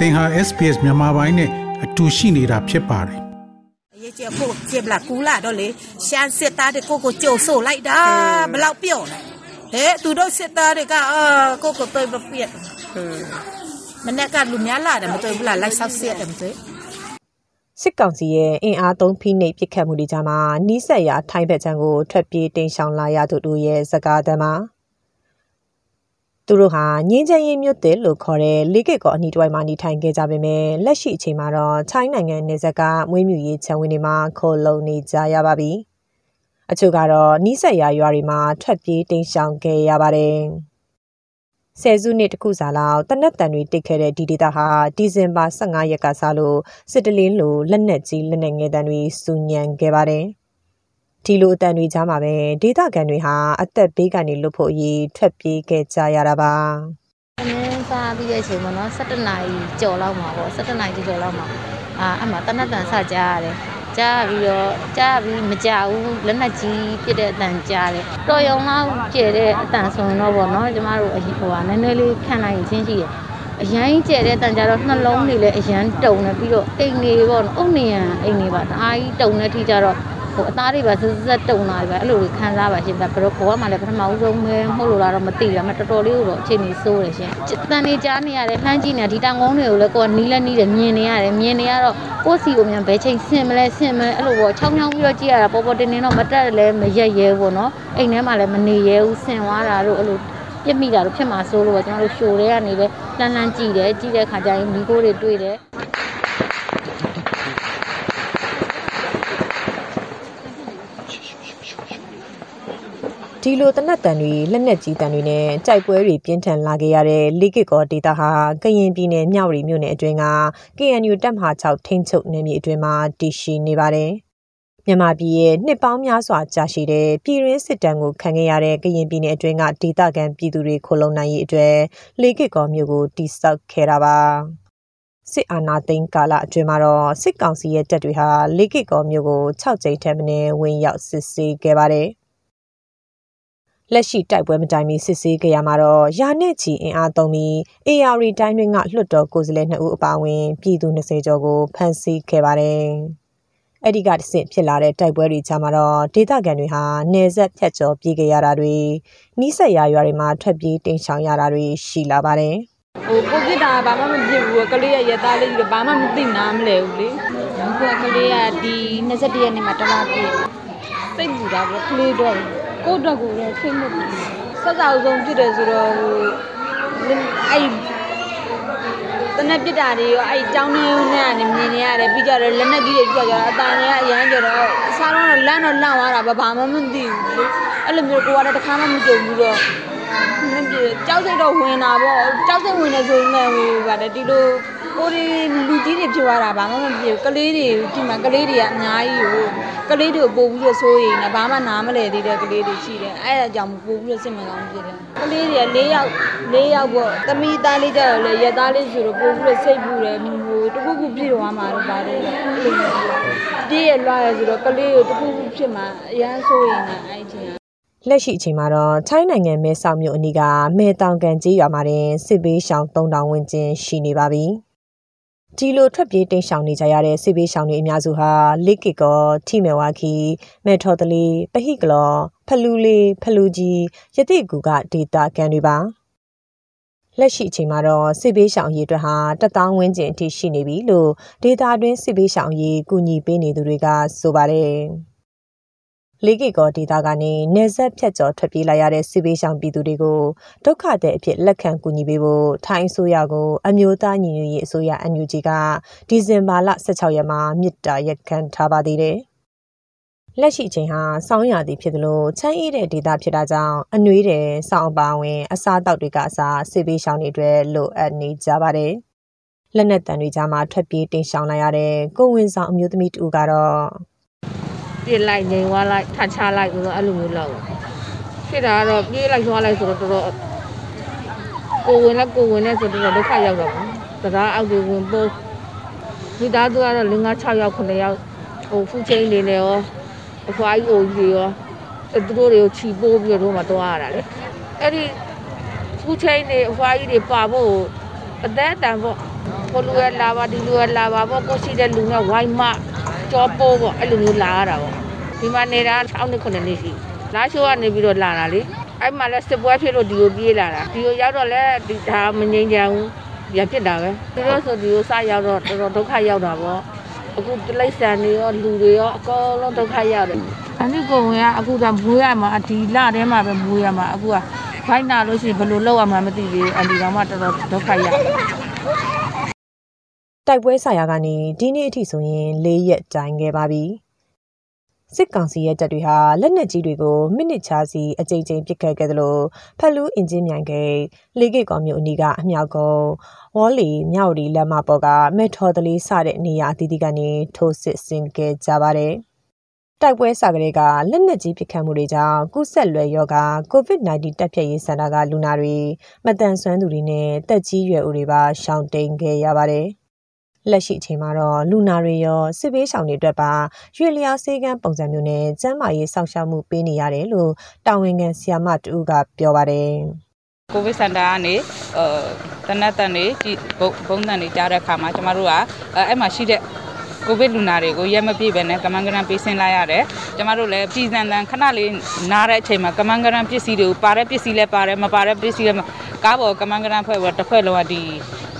သင်ဟာ SPS မြန်မာပိုင်းနဲ့အတူရှိနေတာဖြစ်ပါတယ်ရေးချေကိုကျေဘလာကူလာတော့လေရှမ်းစစ်သားတွေကိုကိုကြိုဆိုလိုက်တာဘလောက်ပြော့လဲဟဲ့သူတို့စစ်သားတွေကအာကိုကိုတွေ့မပြည့်မနေ့ကလူများလာတယ်မတွေ့ဘူးလားလိုက်ဆောက်စစ်တယ်မတွေ့စစ်ကောင်စီရဲ့အင်အားသုံးဖိနှိပ်ပစ်ခတ်မှုတွေကြားမှာနီးစက်ရာထိုင်းဘက်ခြမ်းကိုထွက်ပြေးတိမ်းရှောင်လာရသူတို့ရဲ့စကားသံမှာ သူတို့ဟာငင်းချမ်းရေးမြို့တယ်လို့ခေါ်တဲ့လေးကစ်ကောအနီးတစ်ဝိုက်မှာနေထိုင်ခဲ့ကြပေမဲ့လက်ရှိအချိန်မှာတော့ထိုင်းနိုင်ငံနေဆက်ကမွေးမြူရေးခြံဝင်းတွေမှာခိုလုံနေကြရပါပြီ။အချို့ကတော့နီးစက်ရာရွာတွေမှာထွက်ပြေးတိမ်းရှောင်ခဲ့ရပါတယ်။ဆယ်စုနှစ်တခုစာလောက်တနက်တန်တွေတိတ်ခဲ့တဲ့ဒီဒေတာဟာဒီဇင်ဘာ15ရက်ကစလို့စစ်တလင်းလိုလက်နက်ကြီးလက်နက်ငယ်တန်တွေစူညံခဲ့ပါတယ်။ ဒီလိုအတန်တွေကြားမှာပဲဒေတာကန်တွေဟာအသက်ဘေးကနေလွတ်ဖို့အရေးထွက်ပြေးခဲ့ကြရတာပါ။အမင်းစားပြီးတဲ့အချိန်မှာနော်17နာရီကြော်လောက်မှာပေါ့17နာရီကြော်လောက်မှာအာအမှတနတ်တန်စကြားရတယ်ကြားပြီးတော့ကြားပြီးမကြဘူးလက်နက်ကြီးပြစ်တဲ့အတန်ကြားတယ်တော်ရုံလောက်ကျဲတဲ့အတန်ဆိုရင်တော့ပေါ့နော်ကျမတို့အဟိဟိုဟာနည်းနည်းလေးခံနိုင်ချင်းရှိတယ်အရန်ကျဲတဲ့အတန်ကြတော့နှလုံးတွေလည်းအရန်တုံနေပြီးတော့အိမ်နေပေါ့နော်အုတ်နေရန်အိမ်နေပါတအားကြီးတုံနေထိကြတော့ ဟိုအသားတွေပါစစတုံလာပြီအဲ့လိုတွေခံစားပါရှင်ဘယ်တော့ဘဝမှာလည်းပထမဦးဆုံးပဲမဟုတ်လို့လားတော့မသိဘူးမတော်တော်လေးတော့အခြေအနေဆိုးတယ်ရှင်တန်နေကြားနေရတယ်လှမ်းကြည့်နေဒီတောင်ကုန်းတွေကိုလည်းကိုကနီးလဲနီးတယ်မြင်နေရတယ်မြင်နေရတော့ကိုယ့်စီကိုမြန်ဘယ်ချိန်ဆင်မလဲဆင်မလဲအဲ့လိုပေါ့ချောင်းချောင်းပြီးတော့ကြည့်ရတာပေါ်ပေါ်တင်တင်တော့မတက်လည်းမရက်ရဲဘူးပေါ့နော်အိမ်ထဲမှာလည်းမနေရဲဘူးဆင်သွားတာတို့အဲ့လိုပြစ်မိတာတို့ဖြစ်မှာဆိုးလို့ပေါ့ကျွန်တော်တို့ရှိုတွေကနေပဲလှမ်းလှမ်းကြည့်တယ်ကြည့်တဲ့ခါကျရင်မိခိုးတွေတွေ့တယ် ဒီလိုတနက်တန်တွေလက်နက်ကြီးတန်တွေနဲ့ကြိုက်ပွဲတွေပြင်းထန်လာခဲ့ရတဲ့လိကစ်ကောဒေတာဟာကရင်ပြည်နယ်မြောက်ရီမြို့နယ်အတွင်းက KNU တပ်မဟာ6ထိန်းချုပ်နယ်မြေအတွင်းမှာတည်ရှိနေပါတယ်။မြန်မာပြည်ရဲ့နှစ်ပေါင်းများစွာကြာရှည်တဲ့ပြည်ရင်းစစ်တမ်းကိုခံခဲ့ရတဲ့ကရင်ပြည်နယ်အတွင်းကဒေသခံပြည်သူတွေခိုလုံနိုင်ရေးအတွက်လိကစ်ကောမြို့ကိုတိစောက်ခဲ့တာပါ။စစ်အာဏာသိမ်းကာလအတွင်းမှာတော့စစ်ကောင်စီရဲ့တပ်တွေဟာလိကစ်ကောမြို့ကို6ကြိမ်ထက်မနည်းဝင်ရောက်စစ်ဆေးခဲ့ပါတယ်။ လက်ရှိတိုက်ပွဲမတိုင်မီစစ်ဆေးကြရမှာတော့ရာနဲ့ချီအင်အားသုံးပြီး AR တိုင်းတွင်းကလွှတ်တော်ကိုယ်စားလှယ်2ဦးအပါအဝင်ပြည်သူ20ကျော်ကိုဖမ်းဆီးခဲ့ပါတယ်။အဲ့ဒီကတဆင့်ဖြစ်လာတဲ့တိုက်ပွဲတွေကြားမှာတော့ဒေသခံတွေဟာနေဆက်ဖြတ်ကျော်ပြေးကြရတာတွေနှီးဆက်ရရွာတွေမှာထွက်ပြေးတိမ်းရှောင်ရတာတွေရှိလာပါတယ်။ဟိုကိုဗစ်တာဘာမှမဖြစ်ဘူးကလေးရရသားလေးကြီးဘာမှမသိနားမလဲဘူးလေအခုကကလေးကဒီ21ရက်နေ့မှာတလားပြည့်စိတ်ပူတာပေါ့ကလေးတော့ ကိုယ့်အတွက်ကိုလည်းစိတ်မပူဆက်စားဆုံးဖြစ်တယ်ဆိုတော့ဟိုအဲ့တနက်ပြစ်တာတွေရောအဲ့ကြောင်းနေနဲ့ကနေမြင်နေရတယ်ပြီးကြတော့လက်နက်ကြီးတွေပြီးကြတော့အတန်တွေကအရန်ကြတော့အစားတော့လန့်တော့လန့်သွားတာဘာမှမသိဘူးလေအဲ့လိုမျိုးကိုကတော့တစ်ခါမှမကြုံဘူးတော့မပြေကြောက်စိတ်တော့ဝင်တာပေါ့ကြောက်စိတ်ဝင်နေဆိုရင်လည်းဟိုပါတယ်ဒီလို ကိုဒီလူကြီးတွေဖြစ်သွားတာဘာမှမပြေဘူးကလေးတွေဒီမှာကလေးတွေကအများကြီးဟိုကလေးတွေကိုပို့ပြီးတော့ဆိုးရင်လည်းဘာမှနားမလဲသေးတဲ့ကလေးတွေရှိတယ်အဲ့ဒါကြောင့်ပို့ပြီးတော့စိတ်မကောင်းဖြစ်တယ်ကလေးတွေက၄ယောက်၄ယောက်ပေါ့သမီးသားလေးကြတော့လေရက်သားလေးဆိုတော့ပို့ပြီးတော့စိတ်ပူတယ်ဟိုတခုခုပြည့်သွားမှာတော့ပါတယ်အဲ့လိုမျိုးပြည့်ရလွှရဆိုတော့ကလေးကိုတခုခုဖြစ်မှာအရန်ဆိုးရင်လည်းအဲ့ချိန်ကလက်ရှိအချိန်မှာတော့ထိုင်းနိုင်ငံမဲဆောက်မြို့အနီးကမဲတောင်ကန်ကြီးရွာမှာတင်စစ်ဘေးရှောင်3000ဝန်းကျင်ရှိနေပါပြီ။ ဒီလိုထွက်ပြေးတိမ်းရှောင်နေကြရတဲ့စစ်ဘေးရှောင်တွေအများစုဟာလိကစ်ကောထိမေဝါခီမဲထော်တလီပဟိကလောဖလူလေးဖလူကြီးယတိကူကဒေတာကန်တွေပါ။လက်ရှိအချိန်မှာတော့စစ်ဘေးရှောင်ရေးအတွက်ဟာတထောင်ဝန်းကျင်အထိရှိနေပြီလို့ဒေတာတွင်းစစ်ဘေးရှောင်ရေးကူညီပေးနေသူတွေကဆိုပါတယ်။ လေးကီကောဒေတာကနေနေဆက်ဖြတ်ကျော်ထွက်ပြေးလာရတဲ့စစ်ဘေးရှောင်ပြည်သူတွေကိုဒုက္ခတဲ့အဖြစ်လက်ခံကူညီပေးဖို့ထိုင်းအစိုးရကိုအမျိုးသားညီညွတ်ရေးအစိုးရ NUG ကဒီဇင်ဘာလ16ရက်မှာမြစ်တာရက်ခံထားပါသေးတယ်။လက်ရှိအချိန်ဟာစောင်းရသည်ဖြစ်သလိုချမ်းအေးတဲ့ဒေတာဖြစ်တာကြောင့်အနှွေးတယ်စောင်းအပါဝင် အစားတောက်တွေကအစားစစ်ဘေးရှောင်တွေအတွက်လိုအပ်နေကြပါတယ်။လက်နက်တန်တွေကြားမှာထွက်ပြေးတင်ရှောင်လာရတဲ့ကိုဝင်ဆောင်အမျိုးသမီးတူကတော့ ပြစ်လိုက်ငိန်သွားလိုက်ထချလိုက်ဆိုတော့အဲ့လိုမျိုးလောက်ဖြစ်တာကတော့ပြေးလိုက်သွားလိုက်ဆိုတော့တော်တော်ကိုဝင်လက်ကိုဝင်လက်ဆိုတော့ဒုက္ခရောက်တော့ဘူးတရားအောက်တွေဝင်ပိုးမိသားစုကတော့5 6ယောက်9ယောက်ဟိုဖူးချင်းနေနေရောအဖွားကြီးအိုကြီးရောအဲ့သူတို့တွေကိုခြီပိုးပြီးတော့မှတွားရတာလေအဲ့ဒီဖူးချင်းနေအဖွားကြီးတွေပါဖို့အသက်အတန်ပေါ့ကိုလူရလာပါဒီလူရလာပါပေါ့ကိုရှိတဲ့လူနဲ့ဝိုင်းမကြောပိုးပေါ့အဲ့လိုမျိုးလာရတာပေါ့ ဒီမှာနေတာ6နှစ်9နှစ်ရှိလာရှိုးကနေပြီးတော့လာတာလေအဲ့မှာလဲစစ်ပွဲဖြစ်လို့ဒီကိုပြေးလာတာဒီကိုရောက်တော့လဲဒီဒါမငြိမ်ချမ်းဘူးရဖြစ်တာပဲသူတို့ဆိုဒီကိုစရောက်တော့တော်တော်ဒုက္ခရောက်တာပေါ့အခုတိလိษံတွေရောလူတွေရောအကုန်လုံးဒုက္ခရောက်တယ်အနိကိုဝင်ကအခုကမွေးရမှာဒီလထဲမှာပဲမွေးရမှာအခုကခိုင်းနာလို့ရှိရင်ဘယ်လိုလုပ်ရမှာမသိသေးဘူးအန်ဒီကောင်မှတော်တော်ဒုက္ခရောက်တယ်တိုက်ပွဲဆရာကနေဒီနေ့အထိဆိုရင်၄ရက်တိုင်ခဲ့ပါပြီ စစ်ကောင်စီရဲ့တပ်တွေဟာလက်နက်ကြီးတွေကိုမိနစ်ချာစီအကြိမ်ကြိမ်ပစ်ခတ်ခဲ့သလိုဖက်လူးအင်ဂျင်မြိုင်ကိတ်လေးကိတ်ကောင်မျိုးအနီးကအမြောက်ကုန်းဝေါ်လီမြောက်ရီလက်မပေါ်ကမဲထော်တလေးစတဲ့နေရာအသီးသီးကနေထိုးစစ်ဆင်ခဲ့ကြပါတယ်တိုက်ပွဲစကလေးကလက်နက်ကြီးပစ်ခတ်မှုတွေကြောင့်ကုဆက်လွယ်ရောဂါ COVID-19 တက်ဖြတ်ရေးစင်တာကလူနာတွေမတန်ဆွမ်းသူတွေနဲ့တက်ကြီးရွယ်ဦးတွေပါရှောင်တိန်ခဲ့ရပါတယ်။ လက်ရှိအချိန်မှာတော့လူနာတွေရောစစ်ဘေးရှောင်တွေအတွက်ပါရွေလျားစေးကမ်းပုံစံမျိုးနဲ့ကျန်းမာရေးစောင့်ရှောက်မှုပေးနေရတယ်လို့တာဝန်ခံဆရာမတူကပြောပါတယ်ကိုဗစ်စင်တာကနေအဲတနက်တန်နေဒီဘုံဘုံတန်နေကြားတဲ့အခါမှာကျမတို့ကအဲအဲ့မှာရှိတဲ့ ကိုဗစ်လူနာတွေကိုရက်မပြည့်ပဲနဲ့ကမန်ကရန်ပေးဆင်းလိုက်ရတယ်ကျမတို့လည်းပြည်စံတန်ခဏလေးနားတဲ့အချိန်မှာကမန်ကရန်ပစ္စည်းတွေကိုပါတဲ့ပစ္စည်းလည်းပါတယ်မပါတဲ့ပစ္စည်းလည်းမကားပေါ်ကမန်ကရန်ဖွဲ့ပြီးတော့တစ်ဖွဲ့လုံးကဒီ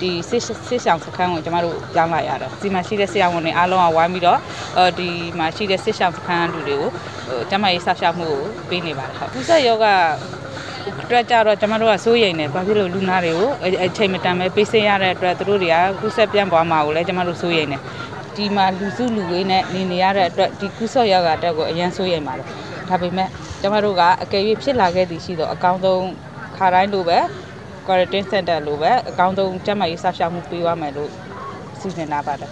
ဒီစစ်စစ်ဆောင်စခန်းကိုကျမတို့ကြောင်းလာရတယ်ဒီမှာရှိတဲ့ဆရာဝန်တွေအားလုံးကဝိုင်းပြီးတော့အဲဒီမှာရှိတဲ့စစ်ဆောင်စခန်းလူတွေကိုဟိုကျမရေးဆောက်ရှောက်မှုကိုပေးနေပါတယ်ဟုတ်ကုသယောဂအတွက်ကြတော့ကျမတို့ကစိုးရိမ်နေဘာဖြစ်လို့လူနာတွေကိုအဲ့အချိန်မတန်ပဲပေးစင်းရတဲ့အတွက်သူတို့တွေကကုဆက်ပြန့်ပွားမှာကိုလည်းကျမတို့စိုးရိမ်နေ ဒီမှာလူစုလူဝေးနဲ့နေနေရတဲ့အတွက်ဒီကုဆော့ရောက်တာတက်ကိုအရန်စိုးရိမ်ပါတယ်ဒါပေမဲ့ကျမတို့ကအကယ်၍ဖြစ်လာခဲ့သည်ရှိတော့အကောင်းဆုံးခါတိုင်းလိုပဲ quarantine center လိုပဲအကောင်းဆုံးကျန်းမာရေးစောင့်ရှောက်မှုပေးရမယ်လို့စီစဉ်လာပါတယ်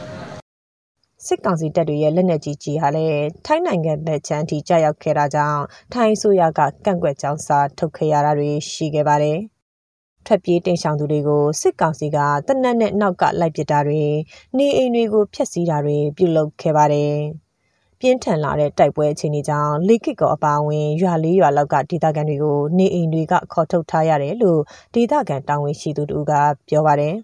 စစ်ကောင်စီတပ်တွေရဲ့လက်နက်ကြီးကြီးဟာလည်းထိုင်းနိုင်ငံဘက်ချမ်းထိကြာရောက်ခဲ့တာကြောင့်ထိုင်းအစိုးရကကန့်ကွက်ကြောင်းစာထုတ်ခဲ့ရတာတွေရှိခဲ့ပါတယ်။ ထွက်ပြေးတိမ်ရှောင်သူတွေကိုစစ်ကောင်စီကတနက်နဲ့နောက်ကလိုက်ပစ်တာတွေနေအိမ်တွေကိုဖျက်ဆီးတာတွေပြုလုပ်ခဲ့ပါတယ်။ပြင်းထန်လာတဲ့တိုက်ပွဲအခြေအနေကြောင့်လေကစ်ကောအပါအဝင်ရွာလေးရွာလောက်ကဒေသခံတွေကိုနေအိမ်တွေကခေါ်ထုတ်ထားရတယ်လို့ဒေသခံတာဝန်ရှိသူတို့ကပြောပါတယ်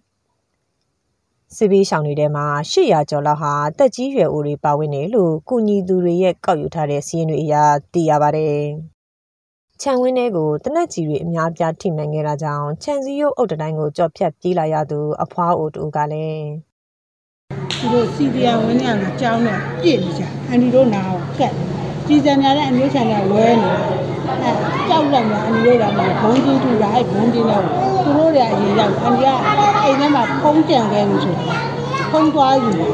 ။စစ်ဘေးရှောင်တွေထဲမှာ800ကျော်လောက်ဟာတက်ကြီးရွယ်အိုတွေပါဝင်တယ်လို့ကုညီသူတွေရဲ့ကောက်ယူထားတဲ့စီးရင်တွေအရသိရပါတယ်။ ခြံဝင်းထဲကိုတနက်ကြီးတွေအများပြားထိမှန်ခဲ့တာကြောင့်ခြံစည်းရုပ်အုပ်တတိုင်းကိုကြော်ဖြတ်ပြေးလာရသူအဖွားအိုတူကလည်းသူတို့စီဒီယံဝင်ရမှာကြောင်းတော့ပြည့်နေကြအန်ဒီတို့နာကိုကတ်ကြီးစံရတဲ့အမျိုးဆန်ကဝဲနေအဲကြောက်လိုက်မှာအန်ဒီတို့ကမှဘုံကြီးထူတာအဲဘုံကြီးတော့သူတို့တွေအရင်ရောက်အန်ဒီကအိမ်ထဲမှာဖုံးကြံခဲ့လို့ဆိုတာဖုံးသွားယူလူ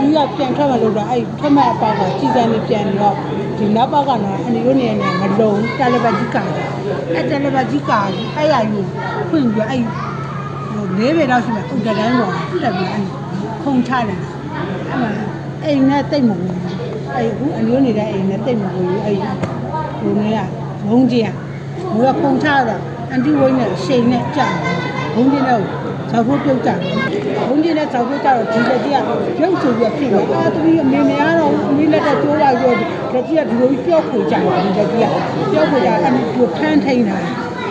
ကြီးကပြန်ထွက်မှလို့တော့အဲထွက်မှအပေါက်ကကြီးစံနေပြန်ပြီးတော့ ဒီနောက်ပေါက်ကတော့အန်ဒီတို့နေနေမလုံတယ်လီဘတ်ကြီးကာအဲတယ်လီဘတ်ကြီးကာအဲ့ရယူဖွင့်ပြီးအဲ့ဟိုလေးပေတော့ရှိမှဥဒတိုင်းပေါ်တက်ပြီးအဲ့ခုံချတယ်အဲ့မှာအိမ်နဲ့တိတ်မဘူးအဲ့ဘူးအမျိုးနေတဲ့အိမ်နဲ့တိတ်မဘူးအဲ့ဟိုနေကဘုံကြီးကဘိုးကခုံချတော့အန်တီဝိုင်းနဲ့ရှိန်နဲ့ကြာဘုံကြီးနဲ့ဇောက်ဖို့ပြုတ်ကြတယ် ဘုံကြီးနဲ့ဇောက်ဖို့ကြတော့ဒီလက်ကြီးကပြုတ်ဆိုပြီးဖြစ်သွားအာသူကြီးအမေမရတော့အမေလက်တော့ကျိုးလာရောလက်ကြီးကဒီလိုပြောက်ခွေကြတယ်ဒီလက်ကြီးကပြောက်ခွေကြအဲ့ဒီဖမ်းထိန်တာ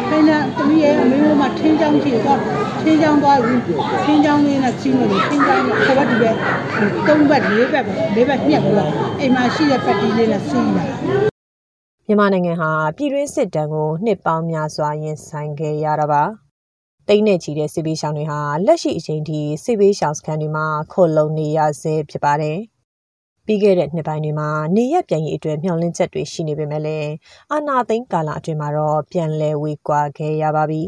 ဖိနေသမီးရဲ့အမေကထင်းချောင်းရှိတော့ထင်းချောင်းသွားပြီးထင်းချောင်းလေးနဲ့စီးနေတယ်ထင်းချောင်းကခဘတ်ဒီပဲသုံးဘက်လေးဘက်ပဲလေးဘက်ညက်တော့အိမ်မှာရှိတဲ့ပတ်တီးလေးနဲ့စီးတာမြန်မာနိုင်ငံဟာပြည်တွင်းစစ်တမ်းကိုနှစ်ပေါင်းများစွာရင်ဆိုင်ခဲ့ရတာပါ။ တိမ့်နဲ့ချီတဲ့စစ်ဘေးရှောင်တွေဟာလက်ရှိအချိန်ထိစစ်ဘေးရှောင်စခန်းတွေမှာခိုလုံနေရဆဲဖြစ်ပါတယ်။ပြီးခဲ့တဲ့နှစ်ပိုင်းတွေမှာနေရက်ပြန်ရေးအတွက်မျှော်လင့်ချက်တွေရှိနေပေမဲ့လည်းအာနာသိန်းကာလအတွင်းမှာတော့ပြန်လည်ဝေကွာခဲ့ရပါပြီ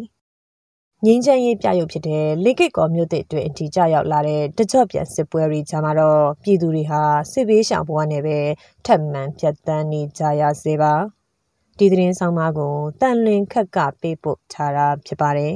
။ငင်းချမ်းရေးပြရုပ်ဖြစ်တဲ့လေကိတ်ကောမြို့တဲ့အတွက်အထီကျရောက်လာတဲ့တကြော့ပြန်စစ်ပွဲတွေကြားမှာတော့ပြည်သူတွေဟာစစ်ဘေးရှောင်ဘဝနဲ့ပဲထပ်မံဖြတ်တန်းနေကြရစေပါ။ဒီသတင်းဆောင်မကိုတန်လွင်ခက်ကပေးပို့ထားတာဖြစ်ပါတယ်